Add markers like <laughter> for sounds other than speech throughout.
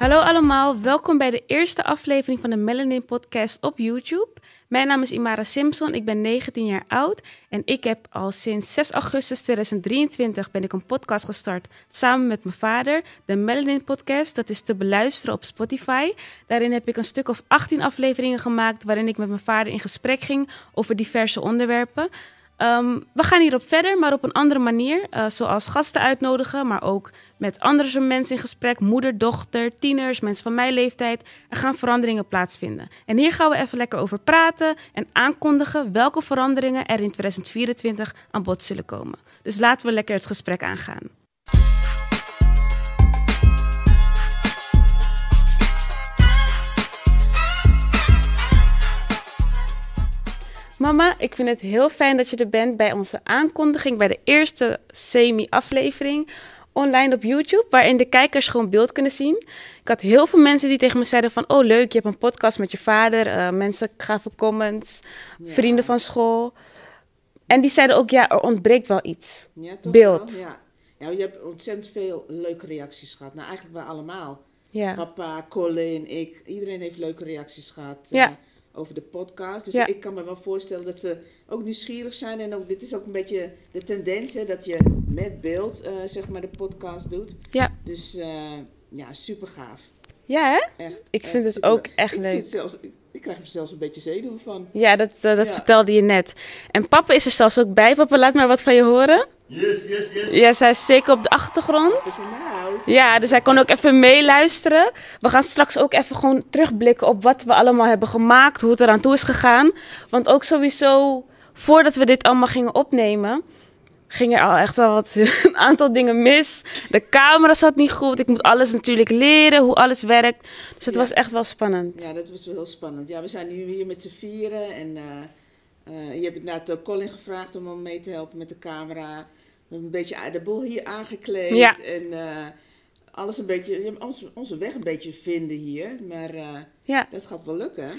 Hallo allemaal, welkom bij de eerste aflevering van de Melanin Podcast op YouTube. Mijn naam is Imara Simpson, ik ben 19 jaar oud en ik heb al sinds 6 augustus 2023 ben ik een podcast gestart samen met mijn vader, de Melanin Podcast. Dat is te beluisteren op Spotify. Daarin heb ik een stuk of 18 afleveringen gemaakt waarin ik met mijn vader in gesprek ging over diverse onderwerpen. Um, we gaan hierop verder, maar op een andere manier. Uh, zoals gasten uitnodigen, maar ook met andere mensen in gesprek. Moeder, dochter, tieners, mensen van mijn leeftijd. Er gaan veranderingen plaatsvinden. En hier gaan we even lekker over praten en aankondigen welke veranderingen er in 2024 aan bod zullen komen. Dus laten we lekker het gesprek aangaan. Mama, ik vind het heel fijn dat je er bent bij onze aankondiging, bij de eerste semi-aflevering online op YouTube, waarin de kijkers gewoon beeld kunnen zien. Ik had heel veel mensen die tegen me zeiden van, oh leuk, je hebt een podcast met je vader. Uh, mensen gaven comments, vrienden van school. En die zeiden ook, ja, er ontbreekt wel iets. Ja, toch beeld. Wel, ja. ja, je hebt ontzettend veel leuke reacties gehad. Nou, eigenlijk wel allemaal. Ja. Papa, Colin, ik, iedereen heeft leuke reacties gehad. Ja. Uh, over de podcast. Dus ik kan me wel voorstellen dat ze ook nieuwsgierig zijn. En ook, dit is ook een beetje de tendens, hè, dat je met beeld, uh, zeg maar, de podcast doet. Ja. Dus uh, ja, super gaaf. Ja, hè? Echt. Ik vind het ook echt leuk. Ik, zelfs, ik, ik, krijg er zelfs een beetje zenuwen van. Ja, dat, uh, dat ja. vertelde je net. En papa is er zelfs ook bij. Papa, laat maar wat van je horen. Yes, yes, yes. Ja, zij is zeker op de achtergrond. Ja, dus hij kon ook even meeluisteren. We gaan straks ook even gewoon terugblikken op wat we allemaal hebben gemaakt, hoe het eraan toe is gegaan. Want ook sowieso, voordat we dit allemaal gingen opnemen, ging er al echt al wat, <laughs> een aantal dingen mis. De camera zat niet goed. Ik moet alles natuurlijk leren, hoe alles werkt. Dus het was echt wel spannend. Ja, dat was wel heel spannend. Ja, we zijn nu hier met z'n vieren en... Uh, uh, je hebt inderdaad Colin gevraagd om hem mee te helpen met de camera hebben een beetje de boel hier aangekleed. Ja. En uh, alles een beetje, onze, onze weg een beetje vinden hier. Maar uh, ja. dat gaat wel lukken.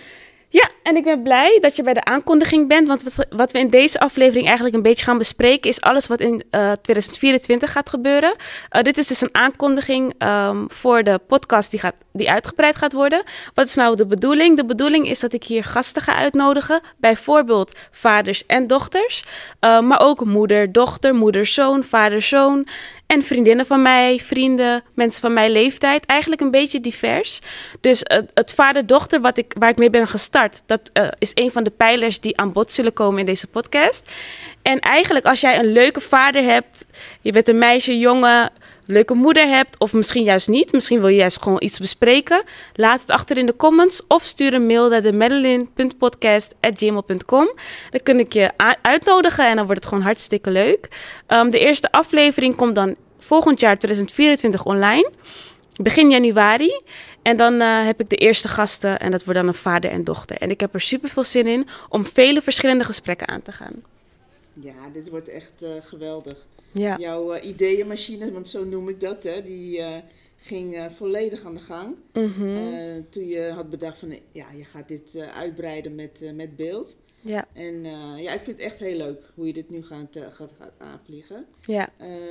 Ja, en ik ben blij dat je bij de aankondiging bent. Want wat, we in deze aflevering eigenlijk een beetje gaan bespreken, is alles wat in uh, 2024 gaat gebeuren. Uh, dit is dus een aankondiging um, voor de podcast die, gaat, die uitgebreid gaat worden. Wat is nou de bedoeling? De bedoeling is dat ik hier gasten ga uitnodigen. Bijvoorbeeld vaders en dochters. Uh, maar ook moeder, dochter, moeder, zoon, vader, zoon. En vriendinnen van mij, vrienden, mensen van mijn leeftijd. Eigenlijk een beetje divers. Dus het, het vader-dochter wat ik, waar ik mee ben gestart, dat uh, is een van de pijlers die aan bod zullen komen in deze podcast. En eigenlijk als jij een leuke vader hebt, je bent een meisje, jongen, leuke moeder hebt, of misschien juist niet, misschien wil je juist gewoon iets bespreken, laat het achter in de comments of stuur een mail naar de madeline.podcast.gmail.com. Dan kun ik je uitnodigen en dan wordt het gewoon hartstikke leuk. Um, de eerste aflevering komt dan volgend jaar 2024 online, begin januari. En dan uh, heb ik de eerste gasten en dat wordt dan een vader en dochter. En ik heb er super veel zin in om vele verschillende gesprekken aan te gaan. Ja, dit wordt echt uh, geweldig. Ja. Jouw uh, ideeënmachine, want zo noem ik dat, hè, die uh, ging uh, volledig aan de gang. Mm -hmm. toen je had bedacht van, ja, je gaat dit uitbreiden met, met beeld. Ja. En ja, ik vind het echt heel leuk hoe je dit nu gaat, gaat, gaat aanvliegen. Ja.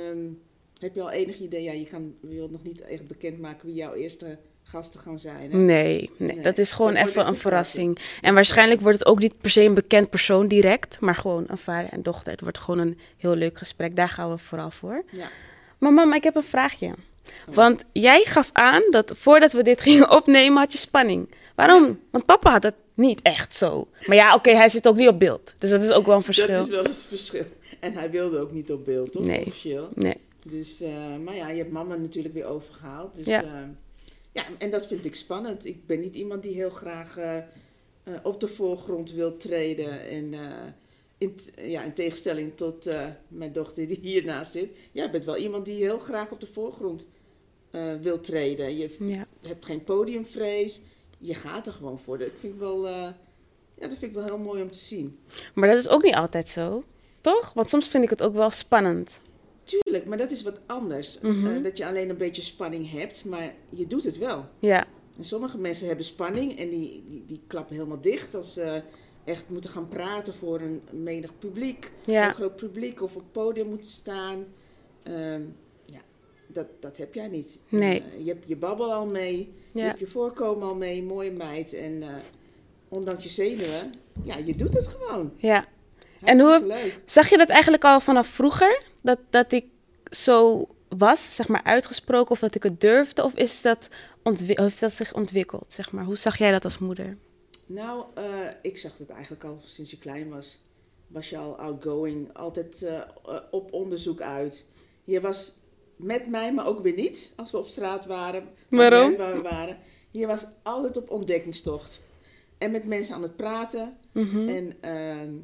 Um, heb je al enig idee? Ja, je, kan, je wilt nog niet echt bekendmaken wie jouw eerste gasten gaan zijn. Hè? Nee, nee, dat is gewoon even een verrassing. En waarschijnlijk wordt het ook niet per se een bekend persoon direct, maar gewoon een vader en dochter. Het wordt gewoon een heel leuk gesprek. Daar gaan we vooral voor. Ja. Maar mama, ik heb een vraagje. Oh. Want jij gaf aan dat voordat we dit <laughs> gingen opnemen, had je spanning. Waarom? Want papa had het niet echt zo. Maar ja, oké, hij zit ook niet op beeld. Dus dat is ook wel een verschil. Dat is wel eens een verschil. En hij wilde ook niet op beeld, toch? Nee. Officieel. Nee. Dus, uh, maar ja, je hebt mama natuurlijk weer overgehaald. Dus, ja. Uh, ja, en dat vind ik spannend. Ik ben niet iemand die heel graag uh, op de voorgrond wil treden. En in, ja, in tegenstelling tot mijn dochter die hiernaast zit. Jij bent wel iemand die heel graag op de voorgrond wil treden. Je ja. hebt geen podiumvrees. Je gaat er gewoon voor. Dat vind ik wel, ja, dat vind ik wel heel mooi om te zien. Maar dat is ook niet altijd zo, toch? Want soms vind ik het ook wel spannend. Tuurlijk, maar dat is wat anders. Mm -hmm. uh, dat je alleen een beetje spanning hebt, maar je doet het wel. Ja. En sommige mensen hebben spanning en die, die, die klappen helemaal dicht als ze echt moeten gaan praten voor een menig publiek. Ja. Een groot publiek of op het podium moeten staan. Um, ja. dat, dat heb jij niet. Nee. je hebt je babbel al mee, je hebt je voorkomen al mee, mooie meid. En ondanks je zenuwen, ja, je doet het gewoon. Ja. En hoe zag je dat eigenlijk al vanaf vroeger? Dat, dat ik zo was, zeg maar, uitgesproken of dat ik het durfde? Of is dat heeft dat zich ontwikkeld, zeg maar? Hoe zag jij dat als moeder? Nou, uh, ik zag het eigenlijk al sinds je klein was. Was je al outgoing, altijd uh, op onderzoek uit. Je was met mij, maar ook weer niet, als we op straat waren. Waarom? Waar we waren. Je was altijd op ontdekkingstocht. En met mensen aan het praten. Mm En uh,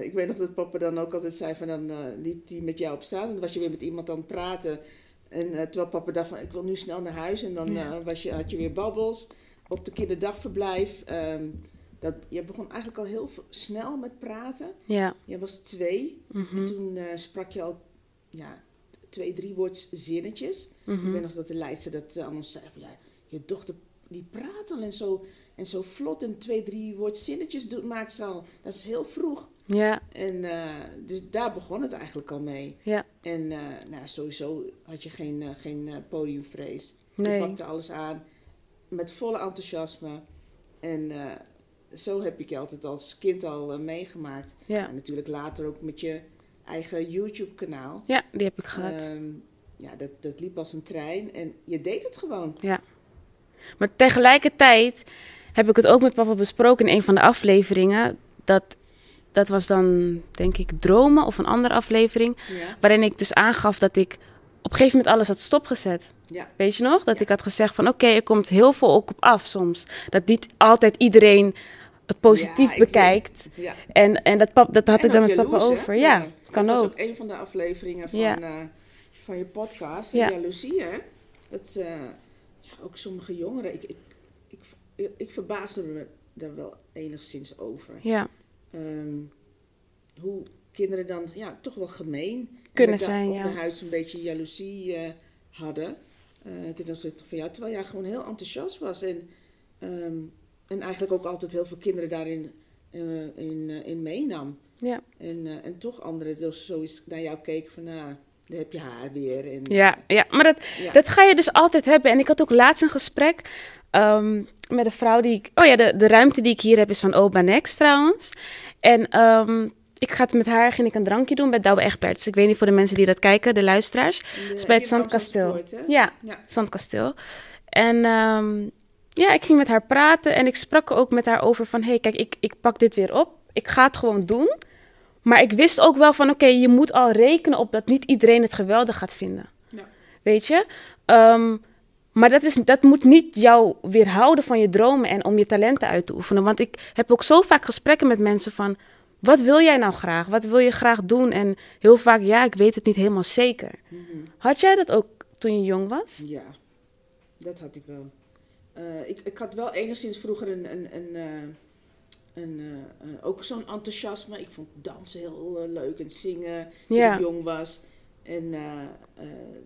ik weet nog dat papa dan ook altijd zei van dan liep hij met jou op straat. En dan was je weer met iemand aan het praten. En uh, terwijl papa dacht van ik wil nu snel naar huis. En dan uh, was je, had je weer babbels op de kinderdagverblijf. Um, dat, je begon eigenlijk al heel snel met praten. Ja. Je was twee. Mm -hmm. En toen uh, sprak je al ja, twee, drie woords zinnetjes. Mm -hmm. Ik weet nog dat de leidster dat aan ons zei van ja, je dochter die praat al en zo, en zo vlot en twee, drie woords zinnetjes doet, maakt ze al. Dat is heel vroeg. Ja. En uh, dus daar begon het eigenlijk al mee. Ja. En uh, nou, sowieso had je geen, uh, geen podiumvrees. Nee. Je pakte alles aan met volle enthousiasme. En zo heb ik je altijd als kind al meegemaakt. Ja. En natuurlijk later ook met je eigen YouTube-kanaal. Ja, die heb ik gehad. Um, ja, dat, dat liep als een trein en je deed het gewoon. Ja. Maar tegelijkertijd heb ik het ook met papa besproken in een van de afleveringen. Dat dat was dan, denk ik, Dromen of een andere aflevering. Ja. Waarin ik dus aangaf dat ik op een gegeven moment alles had stopgezet. Ja. Weet je nog? Dat Ja. ik had gezegd van oké, er komt heel veel ook op af soms. Dat niet altijd iedereen het positief bekijkt. En, en dat, pap, dat had En ik dan met papa hè? over. Ja, kan dat ook. was ook een van de afleveringen van, eh, van je podcast. Ja. Ja. Jaloezie, hè? Dat eh, ook sommige jongeren... Ik, ik, ik, ik verbaasde me daar wel enigszins over. Ja, Ehm, hoe kinderen dan ja, toch wel gemeen... Kunnen zijn, ja. onderhuids een beetje jaloezie eh, hadden. eh ten opzichte van jou. Terwijl jij gewoon heel enthousiast was. En, ehm, en eigenlijk ook altijd heel veel kinderen daarin eh, in, in meenam. ja. En, en toch anderen dus zoiets naar jou keken van, nou, daar heb je haar weer. En, Ja, ja, maar dat, Ja. dat ga je dus altijd hebben. En ik had ook laatst een gesprek ehm, met een vrouw die ik... Oh ja, de, de ruimte die ik hier heb is van Oba Next trouwens. En ehm, ik ga het met haar ging ik een drankje doen bij Douwe Egberts. Ik weet niet voor de mensen die dat kijken, de luisteraars. Dat is bij het Zandkasteel. Ja, Ja. Zandkasteel. En ehm, ja, ik ging met haar praten en ik sprak ook met haar over van... hé, hey, kijk, ik, ik pak dit weer op. Ik ga het gewoon doen. Maar ik wist ook wel van, oké, je moet al rekenen op dat niet iedereen het geweldig gaat vinden. Ja. Weet je? Ehm, maar dat, is, dat moet niet jou weerhouden van je dromen en om je talenten uit te oefenen. Want ik heb ook zo vaak gesprekken met mensen van... Wat wil jij nou graag? Wat wil je graag doen? En heel vaak, ja, ik weet het niet helemaal zeker. Mhm. Had jij dat ook toen je jong was? Ja, dat had ik wel. Eh, ik, ik had wel enigszins vroeger een, een, een, eh, een, eh, eh, ook zo'n enthousiasme. Ik vond dansen heel eh, leuk en zingen toen Ja. ik jong was. En,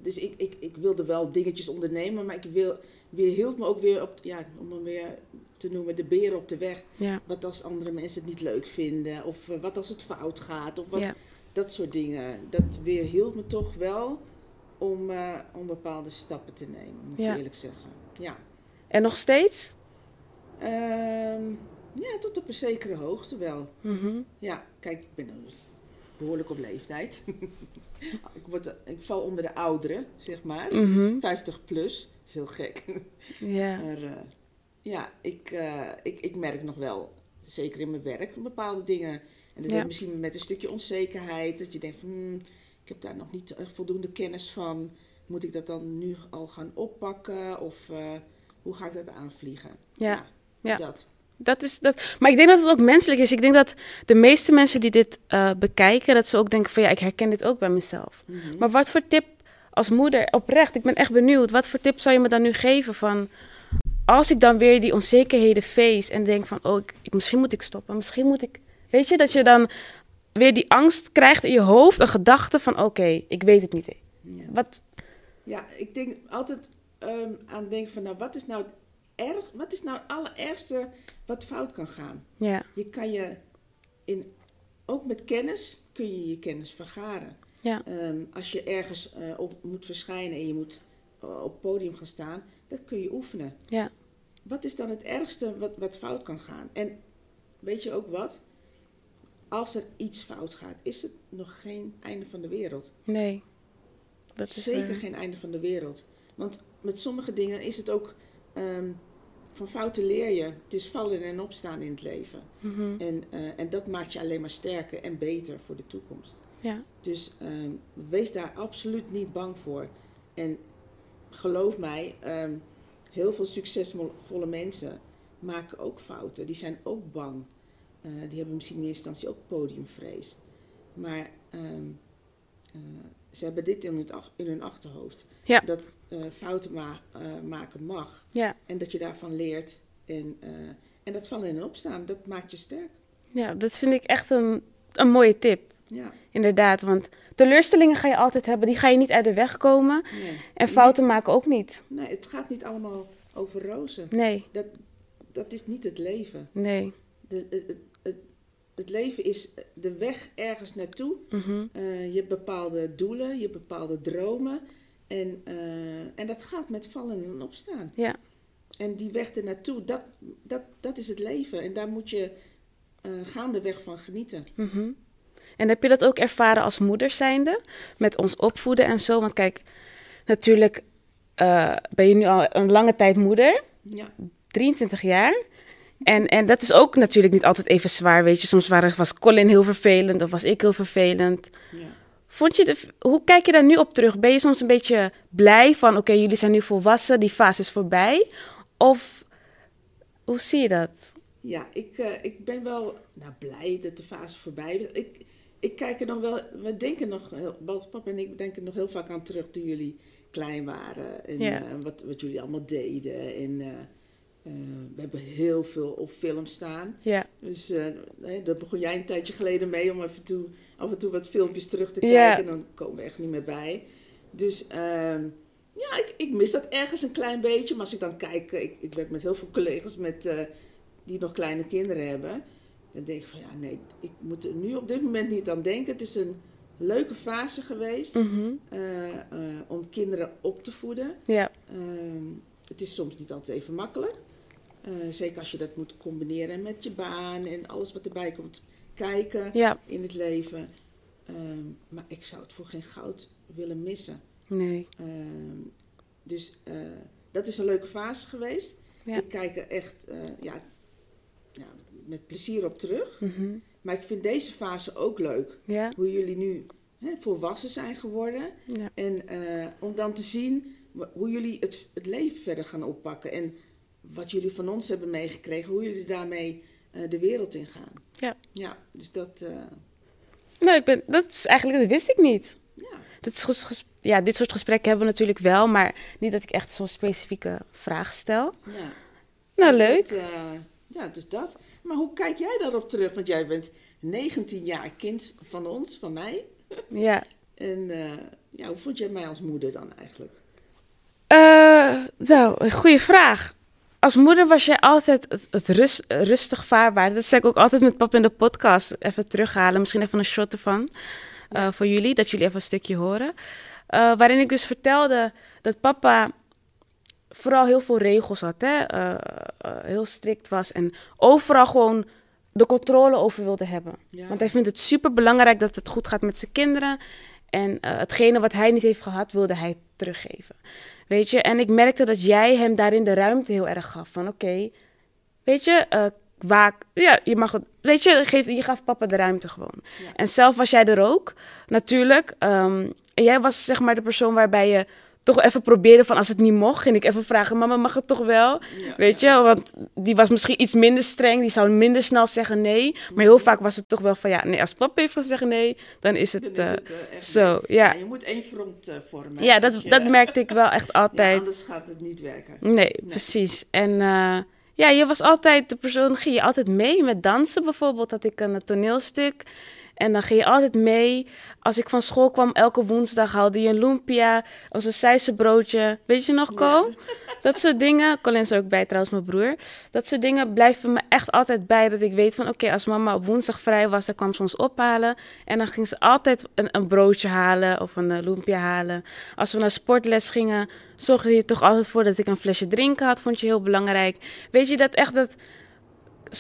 dus ik, ik, ik wilde wel dingetjes ondernemen, maar ik wil, weer hield me ook weer op, ja, om hem weer te noemen, de beren op de weg. Ja. Wat als andere mensen het niet leuk vinden, of wat als het fout gaat, of wat, Ja. dat soort dingen. Dat weerhield me toch wel om, om bepaalde stappen te nemen, moet ik eerlijk zeggen. Ja. En nog steeds? Ehm, ja, tot op een zekere hoogte wel. Mhm. Ja, kijk, ik ben dus behoorlijk op leeftijd. <laughs> ik, word, ik val onder de ouderen, zeg maar. Mhm. 50 plus, is heel gek. Ja. <laughs> Maar eh, ja, ik, eh, ik, ik merk nog wel, zeker in mijn werk, bepaalde dingen. En dat Ja. misschien met een stukje onzekerheid. Dat je denkt van, hmm, ik heb daar nog niet echt voldoende kennis van. Moet ik dat dan nu al gaan oppakken? Of eh, hoe ga ik dat aanvliegen? Ja. Ja. Dat. Dat is dat. Maar ik denk dat het ook menselijk is. Ik denk dat de meeste mensen die dit eh, bekijken, dat ze ook denken van ja, ik herken dit ook bij mezelf. Mhm. Maar wat voor tip als moeder, oprecht, ik ben echt benieuwd, wat voor tip zou je me dan nu geven van als ik dan weer die onzekerheden face en denk van oh, ik, ik- misschien moet ik stoppen, misschien moet ik, weet je, dat je dan weer die angst krijgt in je hoofd, een gedachte van oké, ik weet het niet. Ja. Wat? Ja, ik denk altijd ehm, aan denken van, nou, wat is nou het erg, wat is nou het allerergste wat fout kan gaan? Ja, Je kan je, in, ook met kennis, kun je je kennis vergaren. Ja. Ehm, als je ergens uh, op moet verschijnen en je moet uh, op het podium gaan staan, dat kun je oefenen. Ja. Wat is dan het ergste wat, wat fout kan gaan? En weet je ook wat? Als er iets fout gaat, is het nog geen einde van de wereld. Nee. Dat is Zeker geen einde van de wereld. Want met sommige dingen is het ook. Um, van fouten leer je. Het is vallen en opstaan in het leven. Mm en, uh, en dat maakt je alleen maar sterker en beter voor de toekomst. Ja. Dus um, wees daar absoluut niet bang voor. En geloof mij, um, heel veel succesvolle mensen maken ook fouten. Die zijn ook bang. Uh, die hebben misschien in eerste instantie ook podiumvrees. Maar um, uh, ze hebben dit in, het, in hun achterhoofd. Ja. Dat uh, fouten ma maken mag. Ja. En dat je daarvan leert. En, en dat vallen in en opstaan, dat maakt je sterk. Ja, dat vind ik echt een, een mooie tip. Ja. Inderdaad, want teleurstellingen ga je altijd hebben. Die ga je niet uit de weg komen. Nee. En fouten maken ook niet. Nee, het gaat niet allemaal over rozen. Nee. Dat, dat is niet het leven. Nee. De, het, leven is de weg ergens naartoe. Mm je hebt bepaalde doelen, je hebt bepaalde dromen. En, uh, en dat gaat met vallen en opstaan. Ja. En die weg ernaartoe, dat, dat, dat is het leven. En daar moet je uh, gaandeweg van genieten. Mm en heb je dat ook ervaren als moeder zijnde? Met ons opvoeden en zo? Want kijk, natuurlijk uh, ben je nu al een lange tijd moeder. Ja. 23 jaar. En, en dat is ook natuurlijk niet altijd even zwaar, weet je. Soms waren, was Colin heel vervelend of was ik heel vervelend. Ja. Vond je de, hoe kijk je daar nu op terug? Ben je soms een beetje blij van, oké, jullie zijn nu volwassen, die fase is voorbij? Of hoe zie je dat? Ja, ik, uh, ik ben wel nou, blij dat de fase voorbij is. Ik, ik kijk er dan wel, we denken nog, papa en ik denken nog heel vaak aan terug toen jullie klein waren. En ja. uh, wat, wat jullie allemaal deden. En uh, uh, we hebben heel veel op film staan. Ja. Dus nee, daar begon jij een tijdje geleden mee om even toe, af en toe wat filmpjes terug te kijken. Ja. En dan komen we echt niet meer bij. Dus ehm, ja, ik, ik, mis dat ergens een klein beetje. Maar als ik dan kijk, ik, ik werk met heel veel collega's met, die nog kleine kinderen hebben. Dan denk ik van ja, nee, ik moet er nu op dit moment niet aan denken. Het is een leuke fase geweest mhm. eh, eh, om kinderen op te voeden. Ja. Ehm, het is soms niet altijd even makkelijk. Eh, zeker als je dat moet combineren met je baan en alles wat erbij komt kijken in het leven. Ehm, maar ik zou het voor geen goud willen missen. Nee. Ehm, dus dat is een leuke fase geweest. Ik kijk er echt, ja, ja, met plezier op terug. Mhm. Maar ik vind deze fase ook leuk. Hoe jullie nu hè, volwassen zijn geworden. Ja. En om dan te zien hoe jullie het, het leven verder gaan oppakken. En wat jullie van ons hebben meegekregen. Hoe jullie daarmee uh, de wereld in gaan. Ja. Ja, dus dat... Uh... Nou, ik ben, dat is eigenlijk, dat wist ik niet. Ja. Dat is ja, dit soort gesprekken hebben we natuurlijk wel, maar niet dat ik echt zo'n specifieke vraag stel. Ja. Nou, dus leuk. Dat, ja, dus dat. Maar hoe kijk jij daarop terug? Want jij bent 19 jaar kind van ons, van mij. Ja. <laughs> en ja, hoe vond jij mij als moeder dan eigenlijk? Nou, een goede vraag. Als moeder was jij altijd het, het rust, rustig vaarbaar. Dat zeg ik ook altijd met papa in de podcast. Even terughalen, misschien even een shot ervan. Uh, voor jullie, dat jullie even een stukje horen. waarin ik dus vertelde dat papa vooral heel veel regels had, hè? Uh, uh, heel strikt was en overal gewoon de controle over wilde hebben. Want hij vindt het super belangrijk dat het goed gaat met zijn kinderen. En uh, hetgene wat hij niet heeft gehad, wilde hij teruggeven. Weet je, en ik merkte dat jij hem daarin de ruimte heel erg gaf. Van oké, weet je, waak, ja, je mag het, weet je, geef, je gaf papa de ruimte gewoon. En zelf was jij er ook, natuurlijk. Um, en jij was zeg maar de persoon waarbij je toch even probeerde van als het niet mocht, ging ik even vragen, mama mag het toch wel? Weet je, want die was misschien iets minder streng, die zou minder snel zeggen nee. Maar heel vaak was het toch wel van ja, nee, als papa heeft gezegd nee, dan is het, dan is het uh, zo. Ja. je moet één front uh, vormen. Ja, dat, dat merkte ik wel echt altijd. anders gaat het niet werken. Nee, precies. En ja, je was altijd de persoon, ging je altijd mee met dansen bijvoorbeeld, had ik een toneelstuk. En dan ging je altijd mee. Als ik van school kwam, elke woensdag haalde je een lumpia, als een Zeisse broodje. Weet je nog, Ko? Dat soort dingen. Colin is ook bij, trouwens, mijn broer. Dat soort dingen blijven me echt altijd bij. Dat ik weet van, oké, als mama op woensdag vrij was, dan kwam ze ons ophalen. En dan ging ze altijd een, een broodje halen of een uh, lumpia halen. Als we naar sportles gingen, zorgde je toch altijd voor dat ik een flesje drinken had. Vond je heel belangrijk. Weet je dat echt dat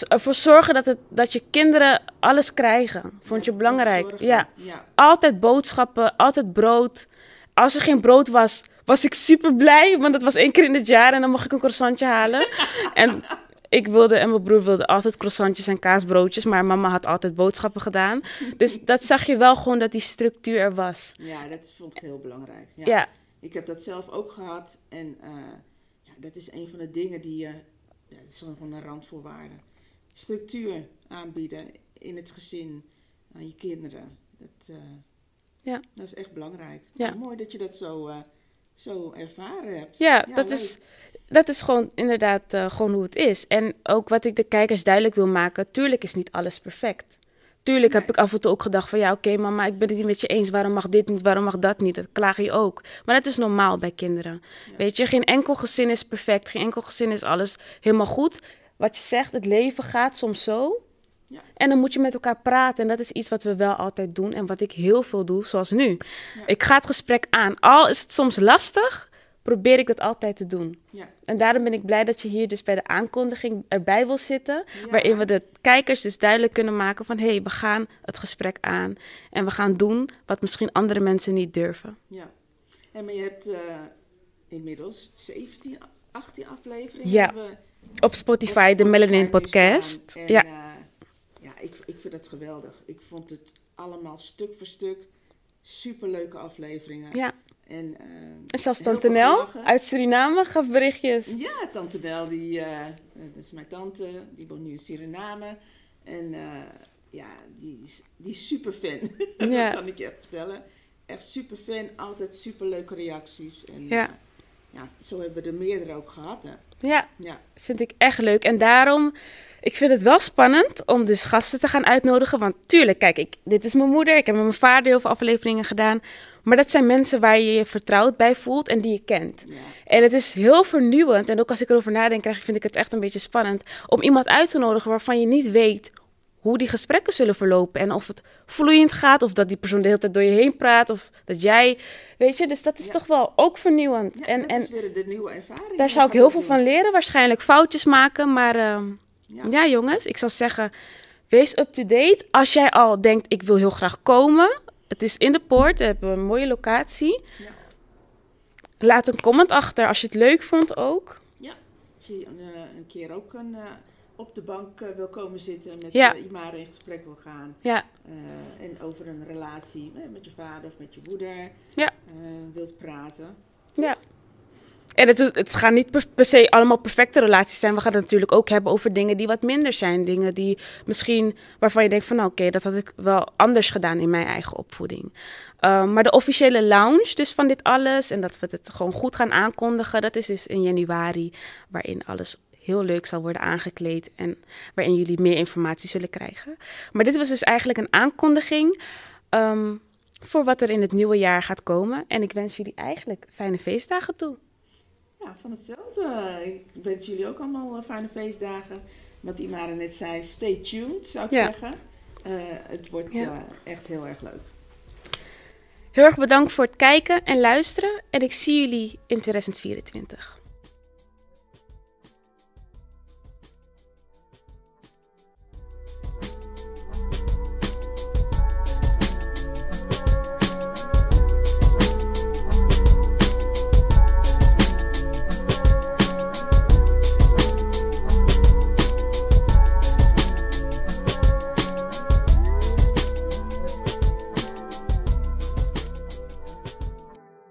ervoor zorgen dat, het, dat je kinderen alles krijgen. Vond je belangrijk? Ja. ja. Altijd boodschappen, altijd brood. Als er geen brood was, was ik super blij, want dat was één keer in het jaar en dan mocht ik een croissantje halen. <laughs> en ik wilde en mijn broer wilden altijd croissantjes en kaasbroodjes, maar mama had altijd boodschappen gedaan. Dus <laughs> dat zag je wel gewoon dat die structuur er was. Ja, dat vond ik heel belangrijk. Ja. ja. Ik heb dat zelf ook gehad en uh, ja, dat is een van de dingen die je, ja, dat is gewoon een randvoorwaarde structuur aanbieden in het gezin aan je kinderen. Dat, uh, ja. dat is echt belangrijk. Ja. Mooi dat je dat zo, uh, zo ervaren hebt. Ja, dat, is, dat is gewoon inderdaad uh, gewoon hoe het is. En ook wat ik de kijkers duidelijk wil maken, tuurlijk is niet alles perfect. Tuurlijk heb ik af en toe ook gedacht van ja, oké mama, ik ben het niet met je eens. Waarom mag dit niet? Waarom mag dat niet? Dat klaag je ook. Maar dat is normaal bij kinderen. Weet je, geen enkel gezin is perfect. Geen enkel gezin is alles helemaal goed wat je zegt, het leven gaat soms zo. Ja. En dan moet je met elkaar praten. En dat is iets wat we wel altijd doen en wat ik heel veel doe, zoals nu. Ik ga het gesprek aan. Al is het soms lastig, probeer ik dat altijd te doen. Ja. En daarom ben ik blij dat je hier dus bij de aankondiging erbij wil zitten. Waarin we de kijkers dus duidelijk kunnen maken van... hé, hey, we gaan het gesprek aan. En we gaan doen wat misschien andere mensen niet durven. Ja. En maar je hebt uh, inmiddels 17, 18 afleveringen... Ja. Hebben op Spotify, de Melanin Podcast. ja. Uh, ja, ik, ik vind het geweldig. Ik vond het allemaal stuk voor stuk superleuke afleveringen. Ja. En, uh, en zelfs Tante Nel uit Suriname gaf berichtjes. Ja, Tante Nel, die, uh, dat is mijn tante, die woont nu in Suriname. En ja, die, die is super fan. <laughs> Ja. dat kan ik je vertellen. Echt super fan, altijd super leuke reacties. En, ja. ja, zo hebben we er meerdere ook gehad. Hè. Ja, ja, vind ik echt leuk. En daarom, ik vind het wel spannend om dus gasten te gaan uitnodigen. Want tuurlijk, kijk, ik, dit is mijn moeder. Ik heb met mijn vader heel veel afleveringen gedaan. Maar dat zijn mensen waar je je vertrouwd bij voelt en die je kent. Ja. En het is heel vernieuwend. En ook als ik erover nadenk, vind ik het echt een beetje spannend. Om iemand uit te nodigen waarvan je niet weet hoe die gesprekken zullen verlopen. En of het vloeiend gaat, of dat die persoon de hele tijd door je heen praat, of dat jij, weet je, dus dat is toch wel ook vernieuwend. Ja, en, dat is weer de nieuwe ervaring. Daar zou ik heel veel van leren, waarschijnlijk foutjes maken, maar uh, ja. jongens, ik zou zeggen, wees up-to-date. Als jij al denkt, ik wil heel graag komen, het is in de poort, we hebben een mooie locatie. Laat een comment achter als je het leuk vond ook. Ja, als je een, eh, een keer ook een... Op de bank uh, wil komen zitten met ja. uh, Imara in gesprek wil gaan. Ja. Uh, en over een relatie met je vader of met je moeder ja. wilt praten. Ja. En het, het gaan niet per, per, se allemaal perfecte relaties zijn. We gaan het natuurlijk ook hebben over dingen die wat minder zijn. Dingen die misschien waarvan je denkt van nou, oké, dat had ik wel anders gedaan in mijn eigen opvoeding. maar de officiële launch dus van dit alles en dat we het gewoon goed gaan aankondigen, dat is dus in januari, waarin alles heel leuk zal worden aangekleed en waarin jullie meer informatie zullen krijgen. Maar dit was dus eigenlijk een aankondiging ehm, voor wat er in het nieuwe jaar gaat komen. En ik wens jullie eigenlijk fijne feestdagen toe. Ja, van hetzelfde. Ik wens jullie ook allemaal eh, fijne feestdagen. Wat Imara net zei, stay tuned, zou ik zeggen. Uh, het wordt uh, echt heel erg leuk. Heel erg bedankt voor het kijken en luisteren. En ik zie jullie in 2024.